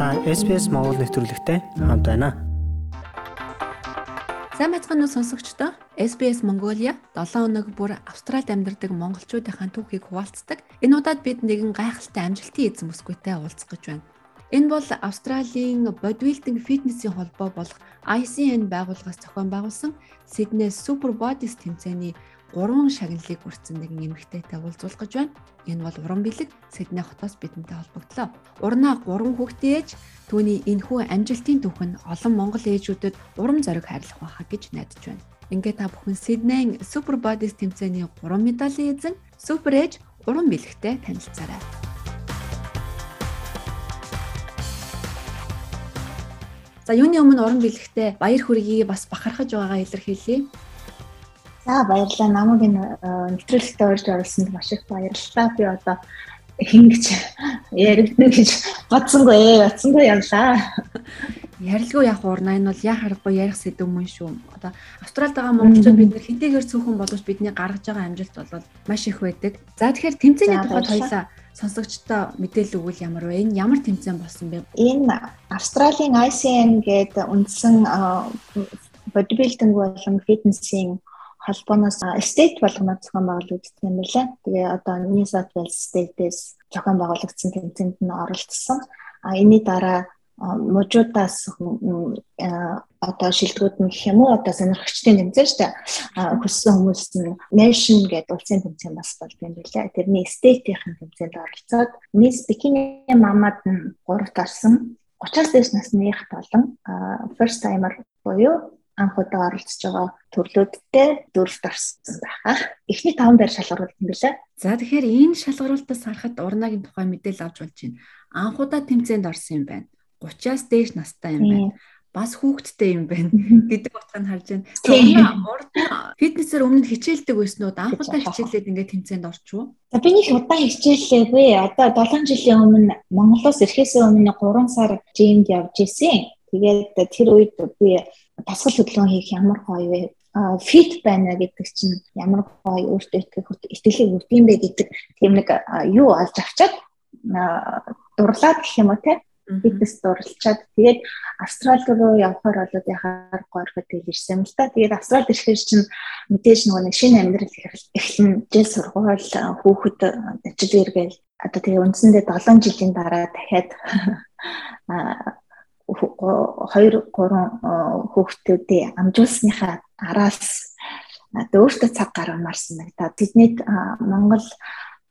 Та SPS Монгол нэвтрүүлэгтэй хамт байна. Сайн бацхан уу сонсогчдоо SBS Mongolia 7 өнөг бүр Австралид амьдардаг монголчуудын түүхийг хуваалцдаг. Энэ удаад бид нэгэн гайхалтай амжилтын эзэн бүсгүйтэй уулзах гэж байна. Энэ бол Австралийн бодибилдинг фитнесийн холбоо болох ICN байгууллагаас зохион байгуулсан Sydney Super Bodies тэмцээний 3 шагналыг хүртсэн нэгэн эмэгтэйтэй уулзуулах гэж байна. Энэ бол уран бэлэг Сидней хотоос бидэнтэй холбогдлоо. Урнаа 3 хүүхдээ ээж түүний энэхүү амжилтын түүх нь олон монгол ээжүүдэд урам зориг хайрлах байхаа гэж найдаж байна. Ингээ та бүхэн Сиднейн Super Bodies тэмцээний 3 медалийн эзэн Super ээж уран бэлэгтэй танилцаарай. За юуны өмнө уран бэлэгтээ баяр хүргэе бас бахархаж байгаагаа илэрхийлье. За баярлалаа. Намайг энэ э, нэвтрүүлэгтээ орж оруулсанд маш их баярлалаа. Би одоо хингэж яригдана гэж бодсонгүй ээ. Бодсонгүй явлаа. Ярилгүй яг урна энэ бол яа харахгүй ярих сэдв мөн шүү. Одоо Австралид байгаа монголчууд бид нэр хэдийгээр цөөхөн боловч бидний гаргаж байгаа амжилт бол маш их байдаг. За тэгэхээр тэмцээний тухайд хоёлаа сонсогчдоо мэдээлэл өгвөл ямар вэ? Энэ ямар тэмцээн болсон бэ? Энэ Австралийн ICN гэдэг үндсэн бодибилдинг болон фитнесийн холбооноос state болгоноор зохион байгуулагдсан юм байна. Тэгээ одоо New South Wales state-ээс зохион байгуулагдсан тэмцээнд нь оролцсон. А энэний дараа мужуудаас одоо шилдэгүүд нь гэх юм уу одоо сонирхогчдын тэмцээн шүү дээ. Хүссэн хүмүүс нь nation гэдэг улсын тэмцээн бас бол юм билээ. Тэрний state-ийн тэмцээнд оролцоод Miss Bikini Mamad нь 3-т орсон. 30-аас дээш насных болон first timer буюу анх удаа оролцож байгаа төрлүүдтэй дөрөвт орсон байхаа. Эхний таван байр шалгаруулт юм билээ. За тэгэхээр энэ шалгаруултаас харахад урнагийн тухай мэдээлэл авч болж байна. Анх удаа тэмцээнд орсон юм байна. 30-аас дээш настай юм байна. Бас хүүхэдтэй юм байна гэдэг утгыг харж байна. Урд фитнесээр өмнө хичээлдэг байсан уу? Анх удаа хичээлээд ингээд тэмцээнд орчихвоо. За би нэг удаа хичээллээгүй. Одоо 7 жилийн өмнө Монголоос ирэхээс өмнө 3 сар жимд явж исэн. Тэгээд тэр үед би дасгал хөдөлгөөн хийх ямар гоё вэ? фит байна гэдэг чинь ямар гоё өөртөө итгэх итгэлийг өгд юм бэ гэдэг тийм нэг юу олж авчаад дурлаад гэх юм уу те фитнес дурлалчаад тэгээд австрал руу явхаар болоод яхаар гоорход ирсэн юм л та. Тэгээд австрал ирэхээр чинь мэдээж нөгөө нэг шинэ амьдрал эхлэн жил сургууль хүүхэд ажил эргээл одоо тэгээ үндсэндээ 7 жилийн дараа дахиад 2 3 хүүхдүүдээ амжуулсныхаа араас одоо өөртөө цаг гаргамаар санагдаад тэднийд Монгол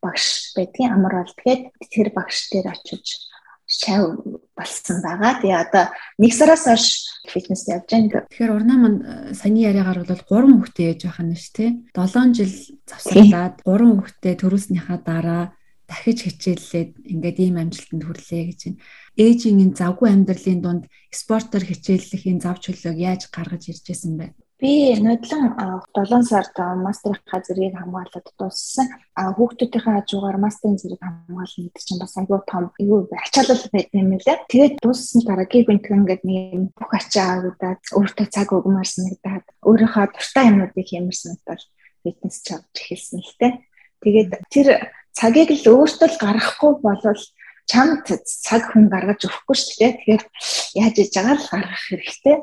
багш байдгийн амар бол тэгээд тэр багш дээр очиж шав болсон байгаа. Тэгээ одоо нэг сараас хойш фитнес явж байгаа. Тэгэхээр урнаа манд саяны яриагаар бол 3 хүүхдээ ээж байх нь шүү дээ. 7 жил завсарлаад 3 хүүхдээ төрүүлснийхаа дараа дахиж хичээллээд ингээд ийм амжилтанд хүрлээ гэж байна. Ээжийн энэ завгүй амьдралын дунд спортоор хичээллэх энэ зав чөлөөг яаж гаргаж ирж байсан бэ? Би нодлон 7 сард мастерийнхаа зэргийг хамгаалаад дууссан. Хүүхдүүдийнхээ хажуугаар мастерын зэрэг хамгаална гэдэг чинь бас айгүй том юу ачаалал байт юм лээ. Тэгээд дууссан дараа гибэнт ингээд нэг бүх ачаа аваад өөртөө цаг өгмөр санагдаад өөрийнхөө дуртай юмнуудыг хиймэр санагдал фитнес чавж эхэлсэн л тэ. Тэгээд тэр цагийг л өөртөө л гаргахгүй болвол чамд цаг хүн гаргаж өгөхгүй шүү дээ. Тэгэхээр яаж иж байгаа л гаргах хэрэгтэй.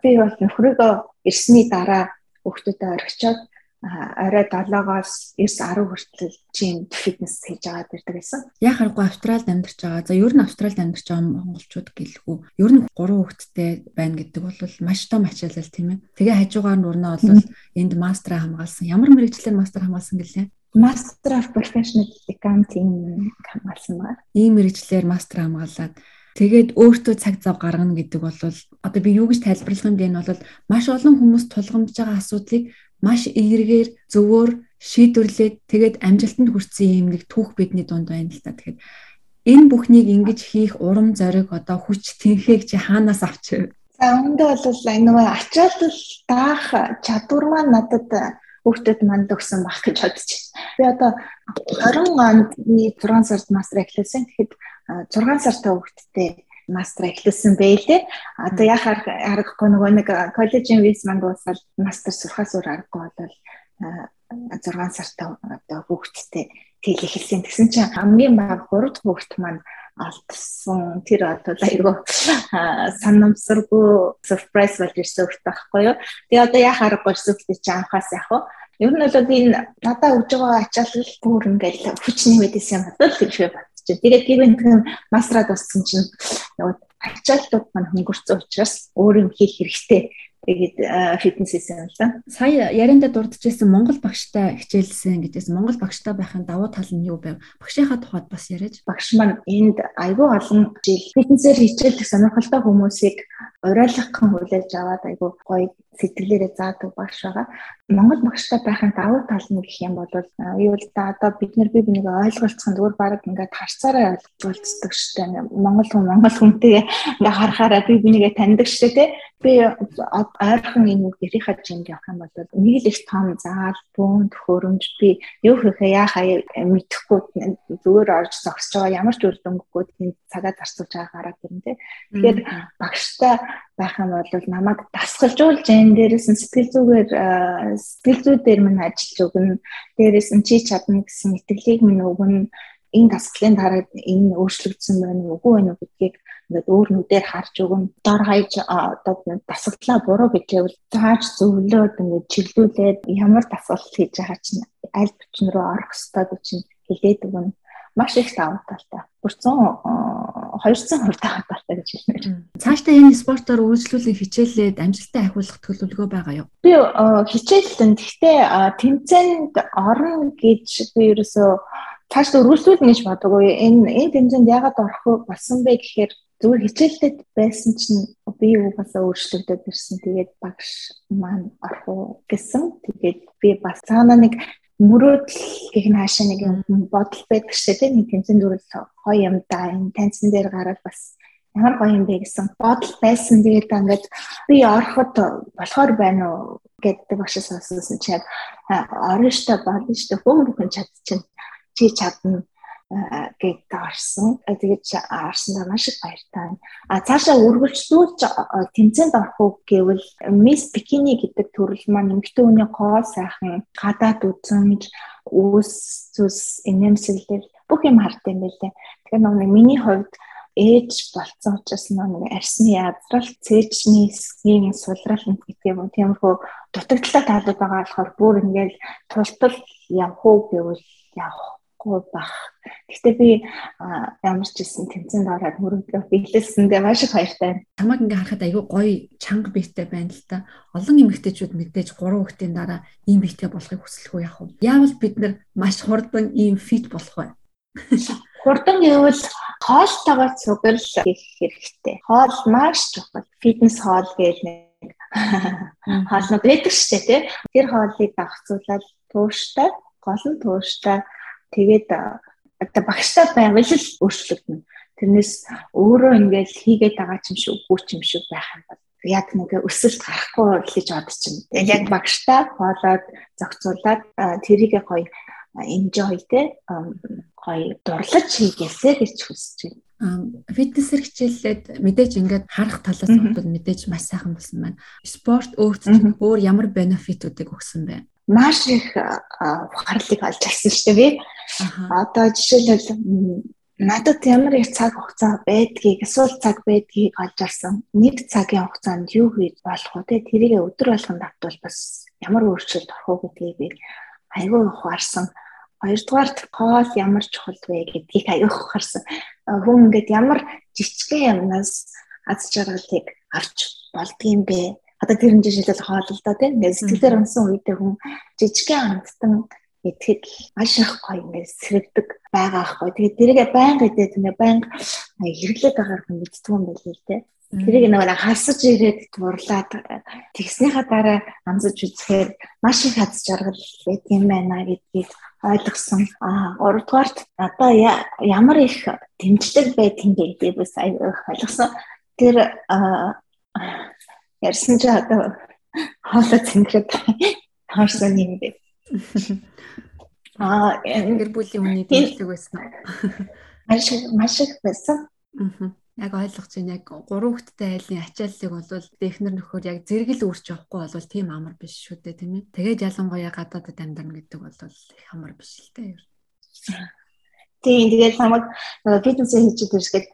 Би бол нөхрөөгөө ирсний дараа хүүхдүүдэд орхичоод орой 7-оос 9-10 хүртэл жим фитнес хийж аваад ирдэг байсан. Яг харахгүй Австралид амьдарч байгаа. За ер нь Австралид амьдарч байгаа монголчууд гэлгүй. Ер нь 3 хүүхэдтэй байна гэдэг бол маш том ачаалал тийм ээ. Тэгээ хажуугаар нь урнаа бол энд мастер хамгаалсан. Ямар мэрэгчлэр мастер хамгаалсан гэлээ? Master of Professional Accounting хамгаалсан байна. Ийм мэрэгчлэр мастер хамгаалаад тэгээд өөртөө цаг зав гаргана гэдэг бол одоо би юу гэж тайлбарлах юм бэ? Энэ бол маш олон хүмүүс тулгамдж байгаа асуудлыг маш эергээр зөвөр шийдвэрлээд тэгээд амжилтанд хүрсэн юм нэг түүх бидний дунд байна л та. Тэгэхээр энэ бүхнийг ингэж хийх урам зориг одоо хүч тэнхээг чи хаанаас авч За үүндээ бол нөгөө ачаалал даах чадвар маань надад хүүхдэд манд өгсөн баг гэж бодож байна. Би одоо 20 оны 6 сард мастер эхлэсэн. Тэгэхэд 6 сартай хүүхдтэй мастер эхлүүлсэн байлээ. Одоо яхаар аргагүй нөгөө нэг коллежийн виз манд дуусаад мастер сурахаас өөр аргагүй болол 6 сартай одоо хүүхдтэй тэгэл эхэлсэн. Тэгсэн чинь хамгийн бага 3 дахь хүүхэд маань алдсан тэр одоо айгүй санамсаргүй surprise болж ирсэн хөт байхгүй юу. Тэгээ одоо яа харахгүй сүлдээ чи анхаас яах вэ? Ер нь бол энэ надад өгж байгаа ачаалал бүр ингээл хүч нэмээд исэн юм бодвол тэрхээ батчих. Тэгээд гівэн масраад болсон чинь ачаалтууд маань хөнгөрцөн учраас өөр юм хийх хэрэгтэй Тэгээд фитнес хийсэн л да. Сая ярианда дурдчихсан Монгол багштай хичээлсэн гэдээс Монгол багштай байхын давуу тал нь юу байв? Багшийнхаа тухайд бас яриач. Багш маань энд айгүй олон жил фитнесээр хичээлдэг сонирхолтой хүмүүсийг уриалгахын хүлээж аваад айгүй гоё сэтгэлээрээ заадаг багш байгаа. Монгол багштай байхын давуу тал нь гэх юм бол юу л да одоо бид нар бие бинийг ойлголцох зүгээр баг ингээд харцаараа ойлголцдог штэ. Монгол хүн Монгол хүнтэй ингээд харахаараа бие бинийгээ таньдаг штэ тий. Би ойрхон энэ үг гэрийнхаа жинг явах юм бол нэг л их том заал, бүүн, төхөөрөмж би юу хийхээ яахаа мэдэхгүй зүгээр орж зогсож байгаа ямар ч үр дүнггүй тийм цагаа зарцуулж байгаа гараад ирнэ тий. Тэгэхээр багштай байх юм бол намайг дасгалжуулж энэ дээрээс нь сэтгэл зүгээр сэтгэл зүй дээр минь ажиллаж өгнө. Дээрээс нь чи чадна гэсэн итгэлийг минь өгнө. Энэ дасгалын дараа энэ өөрчлөгдсөн байна уу үгүй байна уу гэдгийг ингээд өөр нүдээр харж өгнө. Дор хаяж одоо дасгалаа буруу гэжээвэл тааж зөвлөөд ингээд чиглүүлээд ямар дасгал хийж байгаа чинь аль бичин рүү орох ёстой гэж хэлээд өгнө маш их давуу талтай. Бүр 100 200% давуу талтай гэж хэлмээр. Цаашдаа энэ спортоор үйлчлүүлэн хичээлээд амжилттай ахиулах төлөвлөгөө байгаа юу? Би хичээлэн гэхдээ тэмцээнд орно гэж би ерөөсөө цаашдаа үргэлжлүүлнэ гэж бодоггүй. Энэ энэ тэмцээнд яагаад орох болсон бэ гэхээр зүгээр хичээлдээд байсан чинь би угаасаа өөрчлөгдөд ирсэн. Тэгээд багш маань орох уу гэсэн. Тэгээд би бас цаана нэг мөрөөдөл гэх нь хаашаа нэг бодол байдаг шээ тийм нэг тэмцэн дүрэл гоё юм да. Энэ танцсан дээр гараад бас ямар гоё юм бэ гэсэн бодол байсан. Тэгээд ингээд би ороход болохоор байна уу гэдэг багшаас асуусан чинь орно штэ болно штэ хүн бүхэн чадчихна. Чи чадна гэдэг орсон. Тэгээд арсандаа маш их баяртай. А цаашаа үргэлжлүүлж тэмцээнд орох уу гэвэл Miss Bikini гэдэг төрөл маань эмэгтэй хүний гоо сайхан гадаад үзмж үс зүс энэмсэглэл бүх юм хард юм байлээ. Тэгэхээр нэг миний хувьд ээж болцсон учраас нэг арсны язрал цээжний эсгийн сулрал гэдэг юм тиймэрхүү дутагдaltaй таалууд байгаа болохоор бүр ингээл тултал явах уу гэвэл явах чадахгүй бах. Гэхдээ би ямар ч гэсэн тэмцээнд ороод мөрөглөө биелэлсэндээ маш их баяртай. Тамаг ингээ харахад айгүй гоё чанга биетэй байна л та. Олон эмэгтэйчүүд мэдээж 3 хүүхдийн дараа ийм биетэй болохыг хүсэлгүй яах вэ? Яавал бид нар маш хурдан ийм фит болох вэ? Хурдан гэвэл хоолтойгоо цугал хийх хэрэгтэй. Хоол маш чухал. Фитнес хоол гэж нэг хоолнууд байдаг шүү дээ, тий. Тэр хоолыг давхцуулаад тууштай, гол нь тууштай Тэгээд одоо багштай байвал л өөрчлөгдөнө. Тэрнээс өөрөө ингээл хийгээд байгаа ч юм шиг үгүй ч юм шиг байх юм бол яг нэг өсөлт гарахгүй гэж бодож чинь. Тэгээд яг багштай хоолоод зохицуулаад тэрийг гоё enjoy те гоё дурлаж хийгээсэй гэж хүсэж байна фитнесэр хичээллээд мэдээж ингээд харах талаас бол мэдээж маш сайхан болсон байна. Спорт өөртөө өөр ямар бенефитүүдийг өгсөн бэ? маш их ухаарлыг олж авсан шүү дээ би. Одоо жишээлбэл надад ямар их цаг хугацаа байдгийг эсвэл цаг байдгийг олж авсан. Нэг цагийн хугацаанд юу хийж болох вэ? Тэ тэрийг өдөр болгон давтвал бас ямар өөрчлөлт орох уу гэдгийг би айгүй ухаарсан. Хоёрдугаарт хоол ямар чухал вэ гэдгийг аяг ухаарсан. Хүн ингээд ямар жижигхэн юмнаас аз жаргалыг авч болдгийм бэ? одоо тэр хэмжээ шилэл хоол л да тийм сэтгэлээр унсан үедээ хүн жижигхэн амттан итгэл маш их гоё ингээд сэрэгдэг байгаа ахгүй. Тэгээд тэрийгэ байнга идээд ингээд байнга хэрэглээд байгаагаар хүн мэддэг юм байл л тийм. Тэрийг нэг хасаж ирээд дурлаад тэгснийхаа дараа амсаж үзэхээр маш их хаз жаргал байт юм байна гэдгийг ойлгосон. Аа, гуравдугаарт одоо ямар их дэмжлэг байдгийг би бас ойлгосон. Тэр Ярьсан чи одоо хоолой цэнгэрэг хаарсан юм бэ. Аа, гэр бүлийн үний дэмжлэг байсан уу? Маш маш их байсан. Аа. Яг ойлгож байна. Яг гурван хүүхэдтэй айлын ачааллыг бол технэр нөхөр яг зэрэгэл үрч явахгүй бол тийм амар биш шүү дээ, тийм ээ. Тэгээд ялангуяа гадаадд амьдарна гэдэг бол их амар биш л дээ. Тийм тэгээд намайг фитнес хийж ирсгээд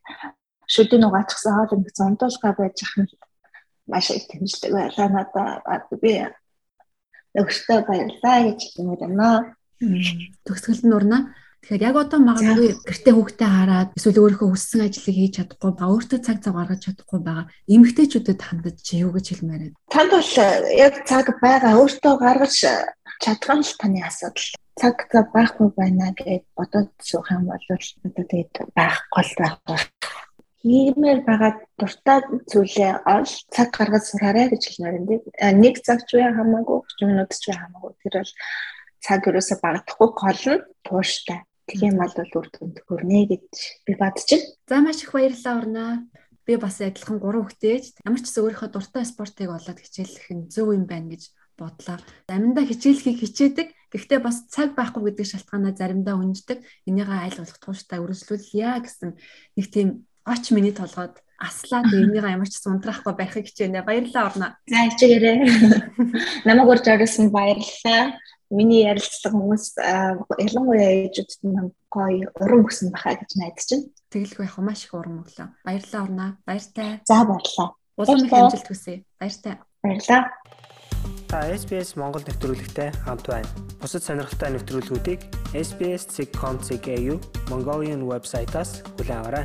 шүдэн угаачихсан хоол ингэ зондуулга байж ахын маш их тэмцдэг байлаа надад би өгчтэй баярлаа гэж юм байна. Төгсгөл нь урна. Тэгэхээр яг одоо магадгүй гэртээ хүүхдээ хараад эсвэл өөрийнхөө хүссэн ажлыг хийж чадахгүй ба өөртөө цаг цаг гаргаж чадахгүй байгаа эмэгтэйчүүдэд хандаж чи юу гэж хэлмээр байна? Танд бол яг цаг байгаа өөртөө гаргаж чадах нь л таны асуудал. Цаг цаг байхгүй байна гэж бодоод суух юм бол одоо тэгээд байх гол байх хиймээр байгаа дуртай зүйлээ ол цаг гаргаж сураарай гэж хэлмээр юм дээ. Нэг цаг ч үе хамаагүй, 30 минут ч үе хамаагүй. Тэр бол цаг ерөөсө багтахгүй гол нь тууштай. Тийм бол үр дүнд хүрнэ гэж би байна. За маш их баярлалаа урнаа. Би бас адилхан гурван хүүхдээж ямар ч зүйл өөрийнхөө дуртай спортыг олоод хичээлэх нь зөв юм байна гэж бодлоо. Заримдаа хичээлхийг хичээдэг. Гэхдээ бас цаг байхгүй гэдэг шалтгаанаа заримдаа үнждэг. Энийгээ айл болох тууштай үргэлжлүүлье гэсэн нэг тийм оч миний толгойд аслаа тэгээ энийгээ ямар ч унтраахгүй байхыг хичээнэ. Баярлалаа орно. За хичээгээрэй. Намайг урьж орсон баярлалаа миний ярилцлага хүмүүс ялангуяа ээжүүдэд нь гоё уран өгсөн баха гэж найдаж байна. Тэгэлгүй яг маш их уран өглөө. Баярлалаа орноо. Баяртай. За баярлалаа. Улам их амжилт хүсье. Баяртай. Баярлалаа. Та SBS Монгол нэвтрүүлэгтэй хамт байна. Бусад сонирхолтой нэвтрүүлгүүдийг SBS.com.cg Mongolian вебсайтаас аваарай.